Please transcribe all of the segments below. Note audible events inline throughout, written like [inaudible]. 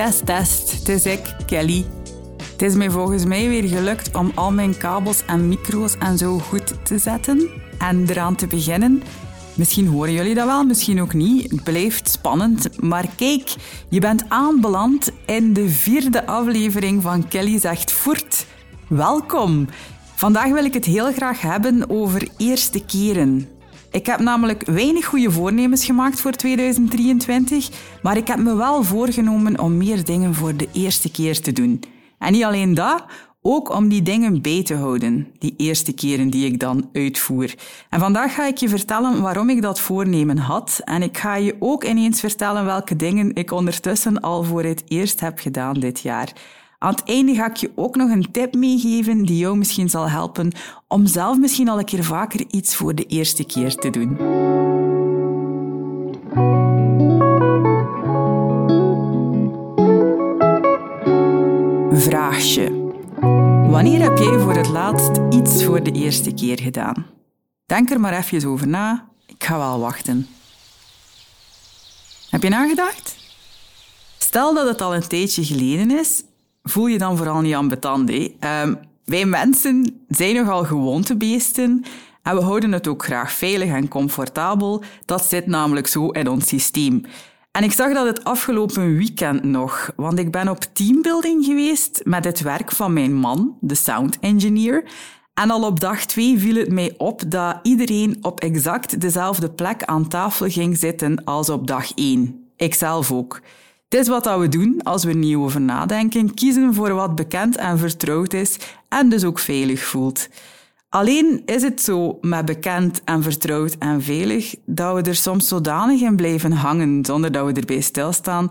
Test test. Het is ik, Kelly. Het is mij volgens mij weer gelukt om al mijn kabels en micro's en zo goed te zetten en eraan te beginnen. Misschien horen jullie dat wel, misschien ook niet. Het blijft spannend. Maar kijk, je bent aanbeland in de vierde aflevering van Kelly Zegt Voert. Welkom! Vandaag wil ik het heel graag hebben over eerste keren. Ik heb namelijk weinig goede voornemens gemaakt voor 2023, maar ik heb me wel voorgenomen om meer dingen voor de eerste keer te doen. En niet alleen dat, ook om die dingen bij te houden, die eerste keren die ik dan uitvoer. En vandaag ga ik je vertellen waarom ik dat voornemen had. En ik ga je ook ineens vertellen welke dingen ik ondertussen al voor het eerst heb gedaan dit jaar. Aan het einde ga ik je ook nog een tip meegeven die jou misschien zal helpen om zelf misschien al een keer vaker iets voor de eerste keer te doen. Vraagje. Wanneer heb jij voor het laatst iets voor de eerste keer gedaan? Denk er maar even over na. Ik ga wel wachten. Heb je nagedacht? Stel dat het al een tijdje geleden is, voel je dan vooral niet. Hè? Um, wij mensen zijn nogal gewoontebeesten en we houden het ook graag veilig en comfortabel. Dat zit namelijk zo in ons systeem. En ik zag dat het afgelopen weekend nog, want ik ben op teambuilding geweest met het werk van mijn man, de sound engineer. En al op dag twee viel het mij op dat iedereen op exact dezelfde plek aan tafel ging zitten als op dag één. Ikzelf ook. Het is wat we doen als we niet over nadenken, kiezen voor wat bekend en vertrouwd is en dus ook veilig voelt. Alleen is het zo met bekend en vertrouwd en veilig dat we er soms zodanig in blijven hangen zonder dat we erbij stilstaan,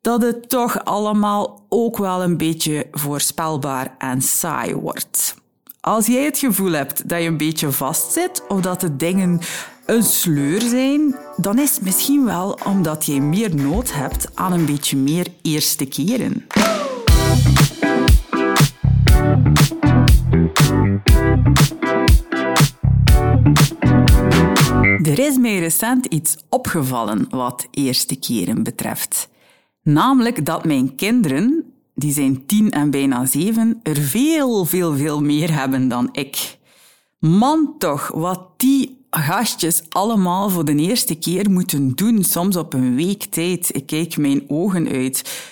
dat het toch allemaal ook wel een beetje voorspelbaar en saai wordt. Als jij het gevoel hebt dat je een beetje vastzit of dat de dingen een sleur zijn, dan is het misschien wel omdat je meer nood hebt aan een beetje meer eerste keren. Er is mij recent iets opgevallen wat eerste keren betreft. Namelijk dat mijn kinderen, die zijn tien en bijna zeven, er veel, veel, veel meer hebben dan ik. Man toch, wat die gastjes allemaal voor de eerste keer moeten doen, soms op een week tijd. Ik kijk mijn ogen uit.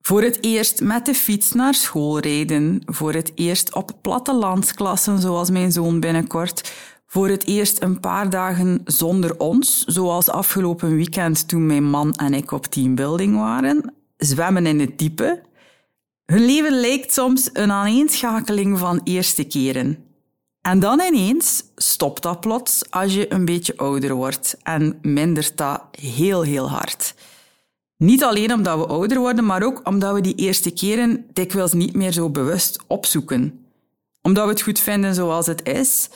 Voor het eerst met de fiets naar school rijden. Voor het eerst op plattelandsklassen, zoals mijn zoon binnenkort. Voor het eerst een paar dagen zonder ons, zoals afgelopen weekend toen mijn man en ik op teambuilding waren. Zwemmen in het diepe. Hun leven lijkt soms een aaneenschakeling van eerste keren. En dan ineens stopt dat plots als je een beetje ouder wordt en mindert dat heel, heel hard. Niet alleen omdat we ouder worden, maar ook omdat we die eerste keren dikwijls niet meer zo bewust opzoeken. Omdat we het goed vinden zoals het is,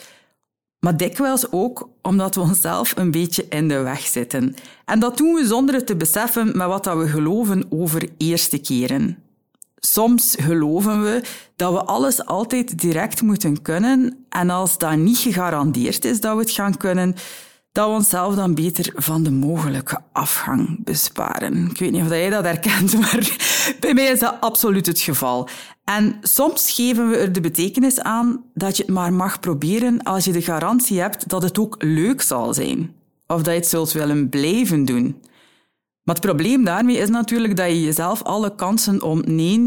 maar dikwijls ook omdat we onszelf een beetje in de weg zitten. En dat doen we zonder het te beseffen met wat we geloven over eerste keren. Soms geloven we dat we alles altijd direct moeten kunnen en als dat niet gegarandeerd is dat we het gaan kunnen, dat we onszelf dan beter van de mogelijke afgang besparen. Ik weet niet of jij dat herkent, [laughs] maar bij mij is dat absoluut het geval. En soms geven we er de betekenis aan dat je het maar mag proberen als je de garantie hebt dat het ook leuk zal zijn. Of dat je het zult willen blijven doen. Maar het probleem daarmee is natuurlijk dat je jezelf alle kansen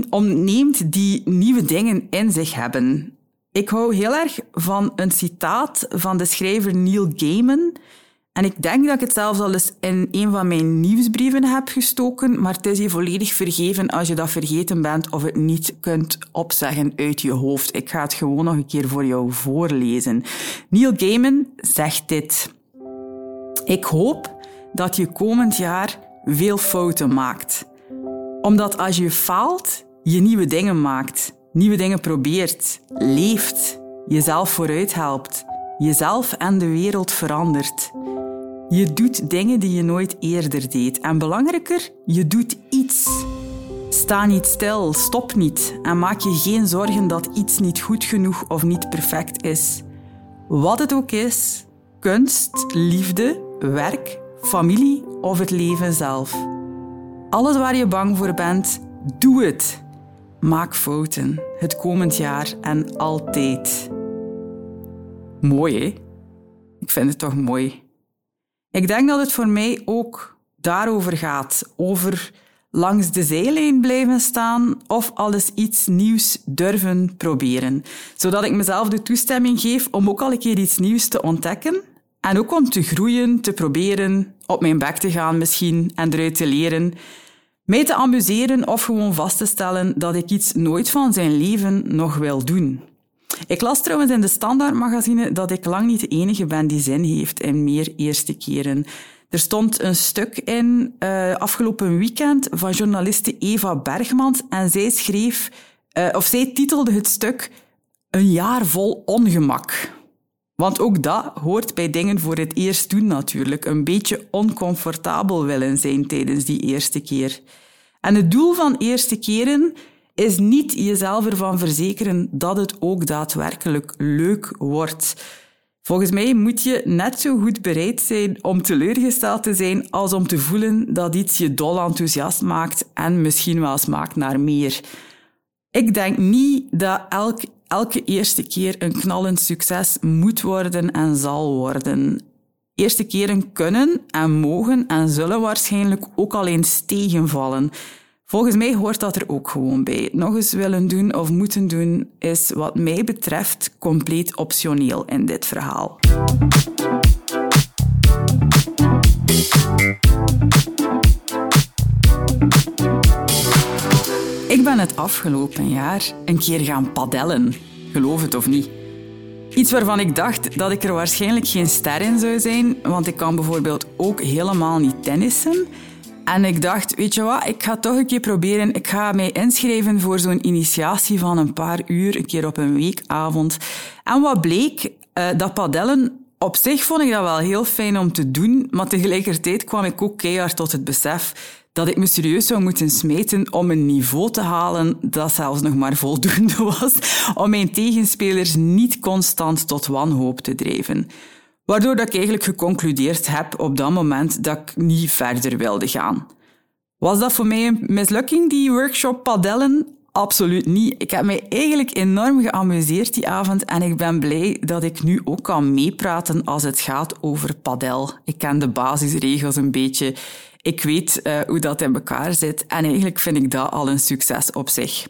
ontneemt die nieuwe dingen in zich hebben. Ik hou heel erg van een citaat van de schrijver Neil Gaiman. En ik denk dat ik het zelfs al eens in een van mijn nieuwsbrieven heb gestoken, maar het is je volledig vergeven als je dat vergeten bent of het niet kunt opzeggen uit je hoofd. Ik ga het gewoon nog een keer voor jou voorlezen. Neil Gaiman zegt dit. Ik hoop dat je komend jaar veel fouten maakt. Omdat als je faalt, je nieuwe dingen maakt nieuwe dingen probeert, leeft, jezelf vooruit helpt, jezelf en de wereld verandert. Je doet dingen die je nooit eerder deed. En belangrijker, je doet iets. Sta niet stil, stop niet en maak je geen zorgen dat iets niet goed genoeg of niet perfect is. Wat het ook is, kunst, liefde, werk, familie of het leven zelf. Alles waar je bang voor bent, doe het. Maak fouten, het komend jaar en altijd. Mooi, hè? Ik vind het toch mooi. Ik denk dat het voor mij ook daarover gaat. Over langs de zijlijn blijven staan of alles iets nieuws durven proberen. Zodat ik mezelf de toestemming geef om ook al een keer iets nieuws te ontdekken. En ook om te groeien, te proberen, op mijn bek te gaan misschien en eruit te leren. Mij te amuseren of gewoon vast te stellen dat ik iets nooit van zijn leven nog wil doen. Ik las trouwens in de Standaard-magazine dat ik lang niet de enige ben die zin heeft in meer eerste keren. Er stond een stuk in uh, afgelopen weekend van journaliste Eva Bergmans en zij schreef, uh, of zij titelde het stuk Een jaar vol ongemak. Want ook dat hoort bij dingen voor het eerst doen natuurlijk. Een beetje oncomfortabel willen zijn tijdens die eerste keer. En het doel van eerste keren is niet jezelf ervan verzekeren dat het ook daadwerkelijk leuk wordt. Volgens mij moet je net zo goed bereid zijn om teleurgesteld te zijn als om te voelen dat iets je dol enthousiast maakt en misschien wel smaakt naar meer. Ik denk niet dat elk elke eerste keer een knallend succes moet worden en zal worden. Eerste keren kunnen en mogen en zullen waarschijnlijk ook al eens tegenvallen. Volgens mij hoort dat er ook gewoon bij. Nog eens willen doen of moeten doen is wat mij betreft compleet optioneel in dit verhaal. Het afgelopen jaar een keer gaan padellen. Geloof het of niet. Iets waarvan ik dacht dat ik er waarschijnlijk geen ster in zou zijn, want ik kan bijvoorbeeld ook helemaal niet tennissen. En ik dacht, weet je wat, ik ga toch een keer proberen. Ik ga mij inschrijven voor zo'n initiatie van een paar uur, een keer op een weekavond. En wat bleek, uh, dat padellen op zich vond ik dat wel heel fijn om te doen, maar tegelijkertijd kwam ik ook keihard tot het besef dat ik me serieus zou moeten smeten om een niveau te halen dat zelfs nog maar voldoende [laughs] was om mijn tegenspelers niet constant tot wanhoop te drijven. Waardoor dat ik eigenlijk geconcludeerd heb op dat moment dat ik niet verder wilde gaan. Was dat voor mij een mislukking, die workshop padellen? Absoluut niet. Ik heb mij eigenlijk enorm geamuseerd die avond en ik ben blij dat ik nu ook kan meepraten als het gaat over padel. Ik ken de basisregels een beetje. Ik weet uh, hoe dat in elkaar zit en eigenlijk vind ik dat al een succes op zich.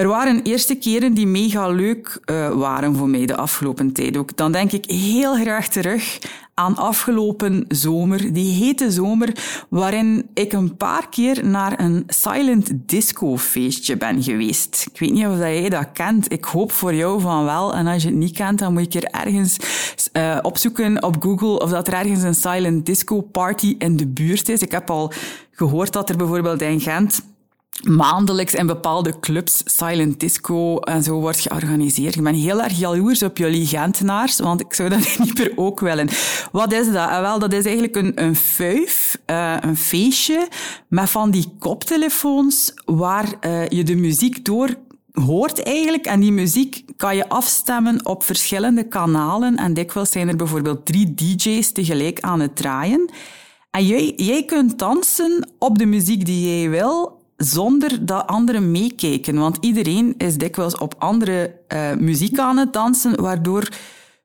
Er waren eerste keren die mega leuk uh, waren voor mij de afgelopen tijd ook. Dan denk ik heel graag terug aan afgelopen zomer, die hete zomer, waarin ik een paar keer naar een silent disco feestje ben geweest. Ik weet niet of jij dat kent. Ik hoop voor jou van wel. En als je het niet kent, dan moet je er ergens uh, opzoeken op Google of dat er ergens een silent disco party in de buurt is. Ik heb al gehoord dat er bijvoorbeeld in Gent maandelijks in bepaalde clubs silent disco en zo wordt georganiseerd. Ik ben heel erg jaloers op jullie Gentenaars, want ik zou dat [laughs] niet meer ook willen. Wat is dat? Ah, wel, dat is eigenlijk een, een fuif, uh, een feestje met van die koptelefoons waar uh, je de muziek door hoort eigenlijk. En die muziek kan je afstemmen op verschillende kanalen. En dikwijls zijn er bijvoorbeeld drie DJ's tegelijk aan het draaien. En jij, jij kunt dansen op de muziek die jij wil, zonder dat anderen meekijken. Want iedereen is dikwijls op andere uh, muziek aan het dansen, waardoor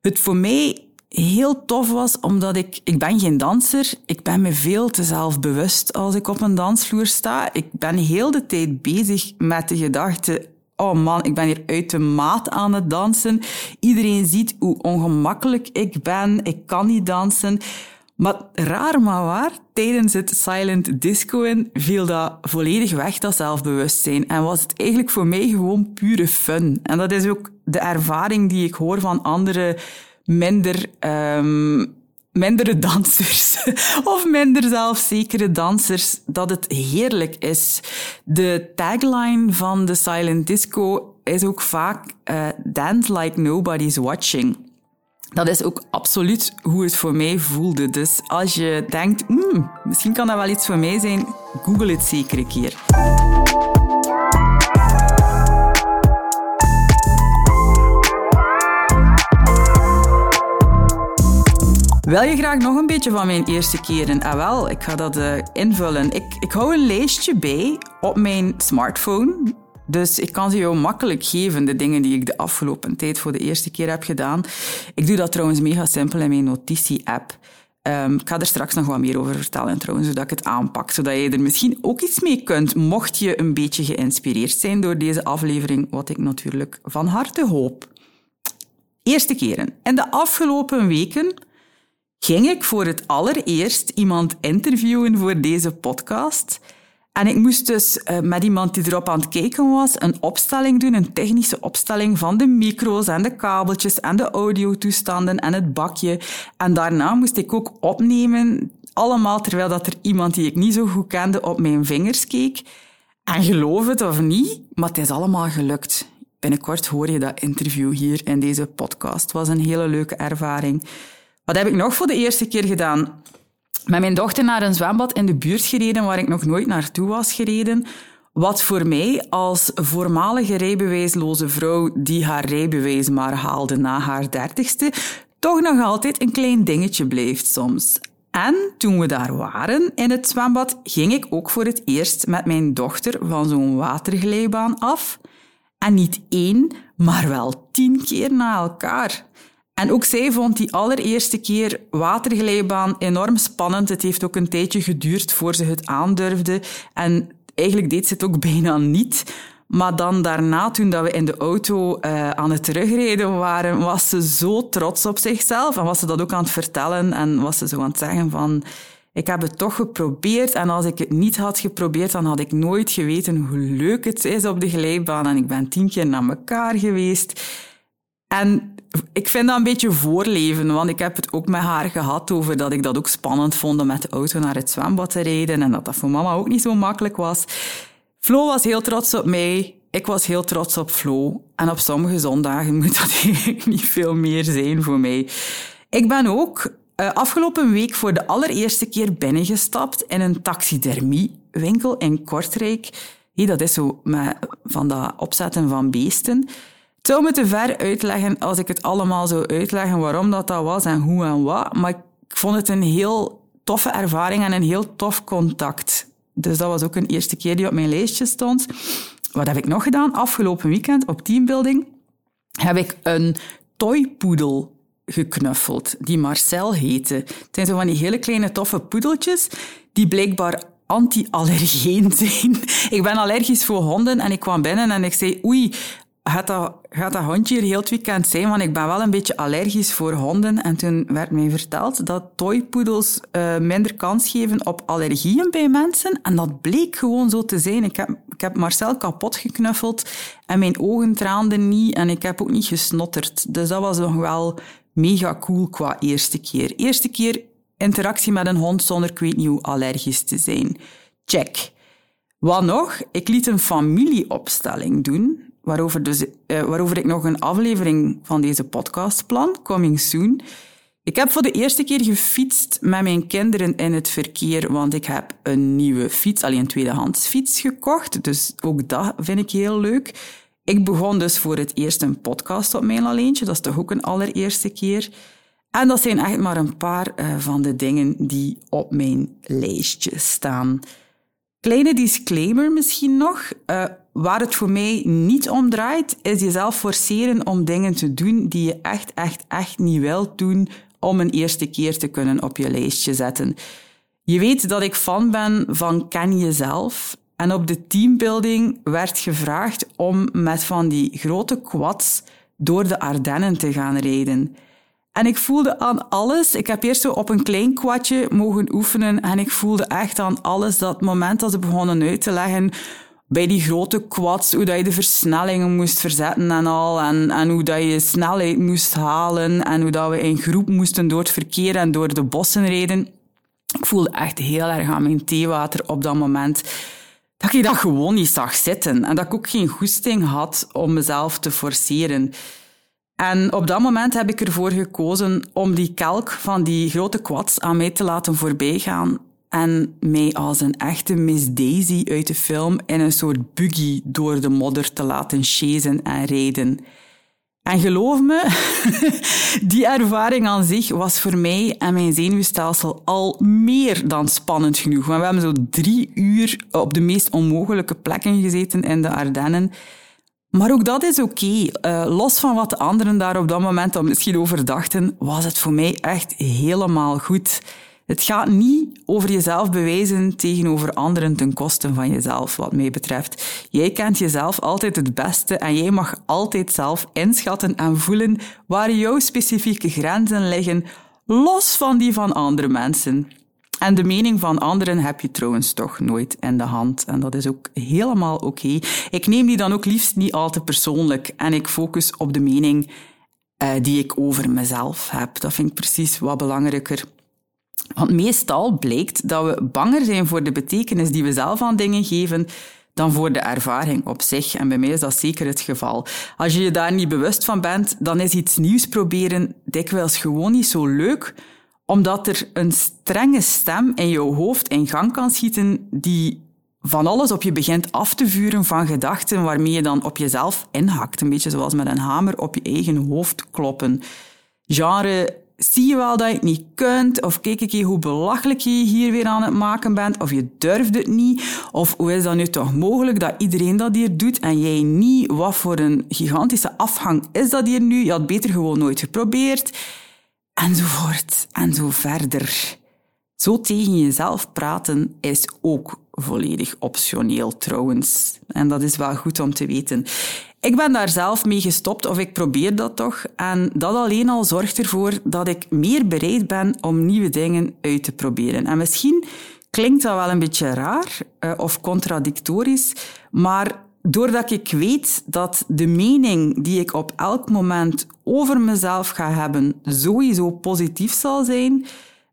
het voor mij heel tof was, omdat ik... Ik ben geen danser. Ik ben me veel te zelfbewust als ik op een dansvloer sta. Ik ben heel de tijd bezig met de gedachte... Oh man, ik ben hier uit de maat aan het dansen. Iedereen ziet hoe ongemakkelijk ik ben. Ik kan niet dansen. Maar raar maar waar, tijdens het silent discoen viel dat volledig weg, dat zelfbewustzijn. En was het eigenlijk voor mij gewoon pure fun. En dat is ook de ervaring die ik hoor van andere minder, um, mindere [laughs] dansers of minder zelfzekere dansers, dat het heerlijk is. De tagline van de silent disco is ook vaak uh, dance like nobody's watching. Dat is ook absoluut hoe het voor mij voelde. Dus als je denkt, mm, misschien kan dat wel iets voor mij zijn, google het zeker een keer. Wil je graag nog een beetje van mijn eerste keren? Ah wel, ik ga dat uh, invullen. Ik, ik hou een lijstje bij op mijn smartphone. Dus ik kan ze jou makkelijk geven, de dingen die ik de afgelopen tijd voor de eerste keer heb gedaan. Ik doe dat trouwens mega simpel in mijn notitie-app. Um, ik ga er straks nog wat meer over vertellen trouwens, zodat ik het aanpak. Zodat je er misschien ook iets mee kunt, mocht je een beetje geïnspireerd zijn door deze aflevering, wat ik natuurlijk van harte hoop. Eerste keren. In de afgelopen weken ging ik voor het allereerst iemand interviewen voor deze podcast. En ik moest dus uh, met iemand die erop aan het kijken was een opstelling doen, een technische opstelling van de micro's en de kabeltjes en de audiotoestanden en het bakje. En daarna moest ik ook opnemen, allemaal terwijl dat er iemand die ik niet zo goed kende op mijn vingers keek. En geloof het of niet, maar het is allemaal gelukt. Binnenkort hoor je dat interview hier in deze podcast. Het was een hele leuke ervaring. Wat heb ik nog voor de eerste keer gedaan? Met mijn dochter naar een zwembad in de buurt gereden waar ik nog nooit naartoe was gereden. Wat voor mij als voormalige rijbewijsloze vrouw die haar rijbewijs maar haalde na haar dertigste, toch nog altijd een klein dingetje blijft soms. En toen we daar waren in het zwembad, ging ik ook voor het eerst met mijn dochter van zo'n waterglijbaan af. En niet één, maar wel tien keer na elkaar. En ook zij vond die allereerste keer waterglijbaan enorm spannend. Het heeft ook een tijdje geduurd voor ze het aandurfde. En eigenlijk deed ze het ook [laughs] bijna niet. Maar dan daarna, toen dat we in de auto uh, aan het terugrijden waren, was ze zo trots op zichzelf. En was ze dat ook aan het vertellen. En was ze zo aan het zeggen van... Ik heb het toch geprobeerd en als ik het niet had geprobeerd, dan had ik nooit geweten hoe leuk het is op de glijbaan. En ik ben tien keer naar elkaar geweest. En ik vind dat een beetje voorleven, want ik heb het ook met haar gehad over dat ik dat ook spannend vond om met de auto naar het zwembad te rijden en dat dat voor mama ook niet zo makkelijk was. Flo was heel trots op mij. Ik was heel trots op Flo. En op sommige zondagen [laughs] moet dat eigenlijk niet veel meer zijn voor mij. Ik ben ook uh, afgelopen week voor de allereerste keer binnengestapt in een taxidermiewinkel in Kortrijk. Hey, dat is zo met, van dat opzetten van beesten. Het zou me te ver uitleggen als ik het allemaal zou uitleggen waarom dat, dat was en hoe en wat. Maar ik vond het een heel toffe ervaring en een heel tof contact. Dus dat was ook een eerste keer die op mijn lijstje stond. Wat heb ik nog gedaan? Afgelopen weekend op teambuilding heb ik een toypoedel geknuffeld, die Marcel heette. Het zijn zo van die hele kleine toffe poedeltjes die blijkbaar anti-allergeen [laughs] zijn. Ik ben allergisch voor honden en ik kwam binnen en ik zei, oei, gaat dat, gaat dat hondje hier heel het weekend zijn? Want ik ben wel een beetje allergisch voor honden. En toen werd mij verteld dat toypoedels uh, minder kans geven op allergieën bij mensen. En dat bleek gewoon zo te zijn. Ik heb, ik heb Marcel kapot geknuffeld en mijn ogen traanden niet en ik heb ook niet gesnotterd. Dus dat was nog wel mega cool qua eerste keer. Eerste keer interactie met een hond zonder ik weet niet hoe allergisch te zijn. Check. Wat nog? Ik liet een familieopstelling doen waarover, dus, uh, waarover ik nog een aflevering van deze podcast plan, coming soon. Ik heb voor de eerste keer gefietst met mijn kinderen in het verkeer, want ik heb een nieuwe fiets, alleen een tweedehands fiets gekocht. Dus ook dat vind ik heel leuk. Ik begon dus voor het eerst een podcast op mijn alleentje. Dat is toch ook een allereerste keer. En dat zijn echt maar een paar uh, van de dingen die op mijn lijstje staan. Kleine disclaimer misschien nog. Uh, waar het voor mij niet om draait, is jezelf forceren om dingen te doen die je echt, echt, echt niet wilt doen om een eerste keer te kunnen op je lijstje zetten. Je weet dat ik fan ben van ken jezelf. En op de teambuilding werd gevraagd om met van die grote quads door de Ardennen te gaan rijden. En ik voelde aan alles. Ik heb eerst zo op een klein kwadje mogen oefenen en ik voelde echt aan alles dat moment dat ze begonnen uit te leggen bij die grote quads, hoe dat je de versnellingen moest verzetten en al, en, en hoe dat je snelheid moest halen en hoe dat we in groep moesten door het verkeer en door de bossen rijden. Ik voelde echt heel erg aan mijn theewater op dat moment dat ik dat gewoon niet zag zitten en dat ik ook geen goesting had om mezelf te forceren. En op dat moment heb ik ervoor gekozen om die kelk van die grote quads aan mij te laten voorbijgaan en mij als een echte Miss Daisy uit de film in een soort buggy door de modder te laten chasen en rijden. En geloof me, [laughs] die ervaring aan zich was voor mij en mijn zenuwstelsel al meer dan spannend genoeg. We hebben zo drie uur op de meest onmogelijke plekken gezeten in de Ardennen. Maar ook dat is oké. Uh, los van wat de anderen daar op dat moment dan misschien over dachten, was het voor mij echt helemaal goed. Het gaat niet over jezelf bewijzen tegenover anderen ten koste van jezelf, wat mij betreft. Jij kent jezelf altijd het beste en jij mag altijd zelf inschatten en voelen waar jouw specifieke grenzen liggen, los van die van andere mensen. En de mening van anderen heb je trouwens toch nooit in de hand. En dat is ook helemaal oké. Ik neem die dan ook liefst niet al te persoonlijk en ik focus op de mening uh, die ik over mezelf heb. Dat vind ik precies wat belangrijker. Want meestal blijkt dat we banger zijn voor de betekenis die we zelf aan dingen geven dan voor de ervaring op zich. En bij mij is dat zeker het geval. Als je je daar niet bewust van bent, dan is iets nieuws proberen dikwijls gewoon niet zo leuk, omdat er een strenge stem in jouw hoofd in gang kan schieten die van alles op je begint af te vuren van gedachten waarmee je dan op jezelf inhakt. Een beetje zoals met een hamer op je eigen hoofd kloppen. Genre, zie je wel dat je het niet kunt? Of kijk ik hoe belachelijk je hier weer aan het maken bent? Of je durft het niet? Of hoe is dat nu toch mogelijk dat iedereen dat hier doet en jij niet? Wat voor een gigantische afhang is dat hier nu? Je had beter gewoon nooit geprobeerd. Enzovoort. En zo verder. Zo tegen jezelf praten is ook volledig optioneel trouwens. En dat is wel goed om te weten. Ik ben daar zelf mee gestopt, of ik probeer dat toch. En dat alleen al zorgt ervoor dat ik meer bereid ben om nieuwe dingen uit te proberen. En misschien klinkt dat wel een beetje raar uh, of contradictorisch, maar doordat ik weet dat de mening die ik op elk moment over mezelf ga hebben sowieso positief zal zijn,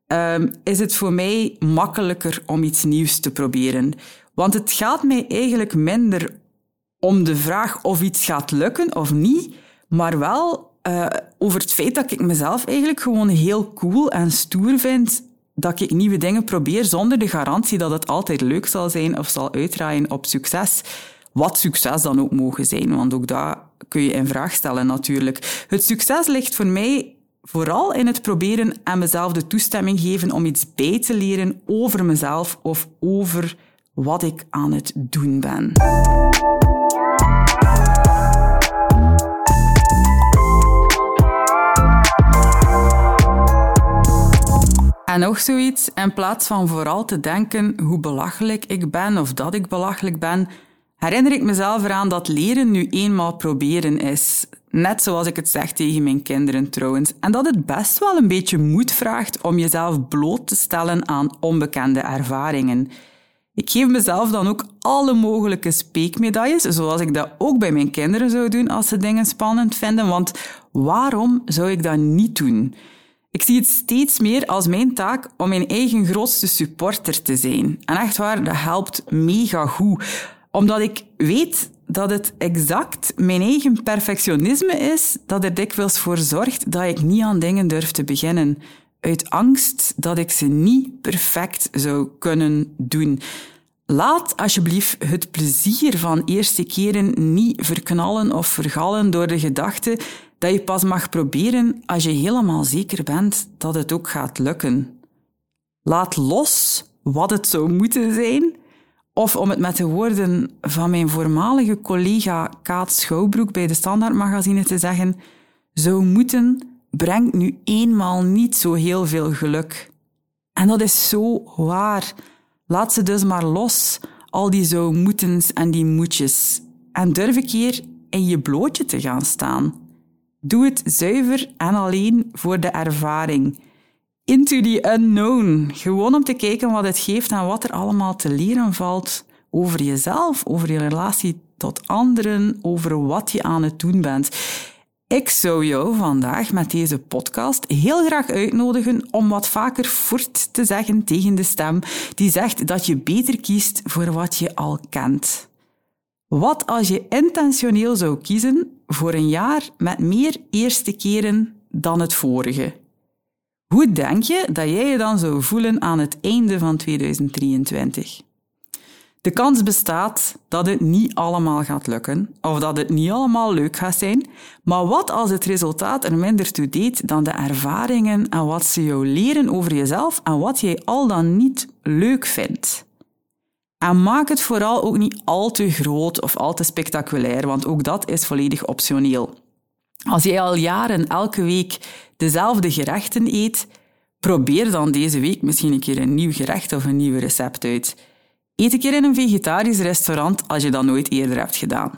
uh, is het voor mij makkelijker om iets nieuws te proberen. Want het gaat mij eigenlijk minder om de vraag of iets gaat lukken of niet, maar wel uh, over het feit dat ik mezelf eigenlijk gewoon heel cool en stoer vind dat ik nieuwe dingen probeer zonder de garantie dat het altijd leuk zal zijn of zal uitdraaien op succes. Wat succes dan ook mogen zijn, want ook dat kun je in vraag stellen natuurlijk. Het succes ligt voor mij vooral in het proberen aan mezelf de toestemming geven om iets bij te leren over mezelf of over wat ik aan het doen ben. En nog zoiets, in plaats van vooral te denken hoe belachelijk ik ben of dat ik belachelijk ben, herinner ik mezelf eraan dat leren nu eenmaal proberen is. Net zoals ik het zeg tegen mijn kinderen trouwens. En dat het best wel een beetje moed vraagt om jezelf bloot te stellen aan onbekende ervaringen. Ik geef mezelf dan ook alle mogelijke speekmedailles, zoals ik dat ook bij mijn kinderen zou doen als ze dingen spannend vinden. Want waarom zou ik dat niet doen? Ik zie het steeds meer als mijn taak om mijn eigen grootste supporter te zijn. En echt waar, dat helpt mega goed. Omdat ik weet dat het exact mijn eigen perfectionisme is dat er dikwijls voor zorgt dat ik niet aan dingen durf te beginnen. Uit angst dat ik ze niet perfect zou kunnen doen. Laat alsjeblieft het plezier van eerste keren niet verknallen of vergallen door de gedachte dat je pas mag proberen als je helemaal zeker bent dat het ook gaat lukken. Laat los wat het zou moeten zijn, of om het met de woorden van mijn voormalige collega Kaat Schouwbroek bij de Standaardmagazine te zeggen, zou moeten brengt nu eenmaal niet zo heel veel geluk. En dat is zo waar. Laat ze dus maar los, al die zo moetens en die moetjes. En durf een keer in je blootje te gaan staan. Doe het zuiver en alleen voor de ervaring. Into the unknown. Gewoon om te kijken wat het geeft en wat er allemaal te leren valt over jezelf, over je relatie tot anderen, over wat je aan het doen bent. Ik zou jou vandaag met deze podcast heel graag uitnodigen om wat vaker voort te zeggen tegen de stem die zegt dat je beter kiest voor wat je al kent. Wat als je intentioneel zou kiezen voor een jaar met meer eerste keren dan het vorige? Hoe denk je dat jij je dan zou voelen aan het einde van 2023? De kans bestaat dat het niet allemaal gaat lukken, of dat het niet allemaal leuk gaat zijn, maar wat als het resultaat er minder toe deed dan de ervaringen en wat ze jou leren over jezelf en wat jij al dan niet leuk vindt? En maak het vooral ook niet al te groot of al te spectaculair, want ook dat is volledig optioneel. Als jij al jaren elke week dezelfde gerechten eet, probeer dan deze week misschien een keer een nieuw gerecht of een nieuw recept uit. Eet een keer in een vegetarisch restaurant als je dat nooit eerder hebt gedaan.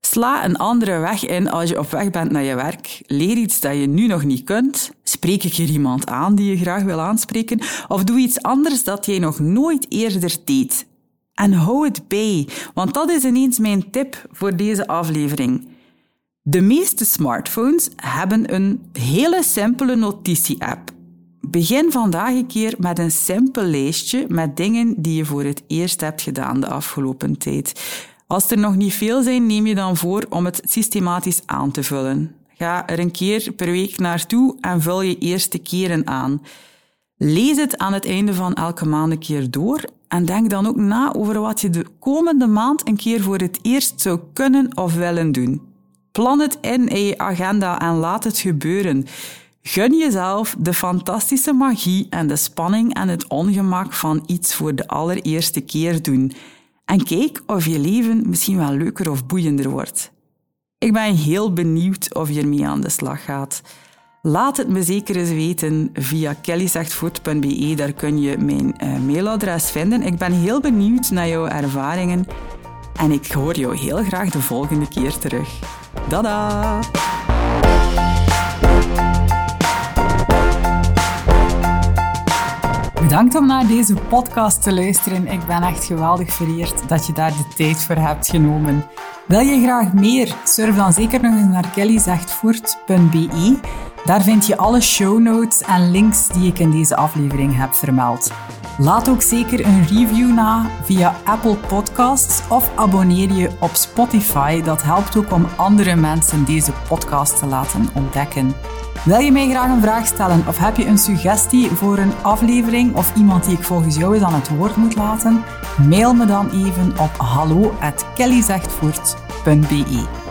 Sla een andere weg in als je op weg bent naar je werk. Leer iets dat je nu nog niet kunt. Spreek een keer iemand aan die je graag wil aanspreken. Of doe iets anders dat jij nog nooit eerder deed. En hou het bij, want dat is ineens mijn tip voor deze aflevering. De meeste smartphones hebben een hele simpele notitie-app. Begin vandaag een keer met een simpel lijstje met dingen die je voor het eerst hebt gedaan de afgelopen tijd. Als er nog niet veel zijn, neem je dan voor om het systematisch aan te vullen. Ga er een keer per week naartoe en vul je eerste keren aan. Lees het aan het einde van elke maand een keer door en denk dan ook na over wat je de komende maand een keer voor het eerst zou kunnen of willen doen. Plan het in je agenda en laat het gebeuren. Gun jezelf de fantastische magie en de spanning en het ongemak van iets voor de allereerste keer doen. En kijk of je leven misschien wel leuker of boeiender wordt. Ik ben heel benieuwd of je ermee aan de slag gaat. Laat het me zeker eens weten via kellyzegtvoort.be. Daar kun je mijn uh, mailadres vinden. Ik ben heel benieuwd naar jouw ervaringen. En ik hoor jou heel graag de volgende keer terug. Dada! Bedankt om naar deze podcast te luisteren. Ik ben echt geweldig vereerd dat je daar de tijd voor hebt genomen. Wil je graag meer? Surf dan zeker nog eens naar kellyzegtvoort.be. Daar vind je alle show notes en links die ik in deze aflevering heb vermeld. Laat ook zeker een review na via Apple Podcasts of abonneer je op Spotify. Dat helpt ook om andere mensen deze podcast te laten ontdekken. Wil je mij graag een vraag stellen of heb je een suggestie voor een aflevering of iemand die ik volgens jou eens aan het woord moet laten? Mail me dan even op hallo@kellyzegtvoort.be.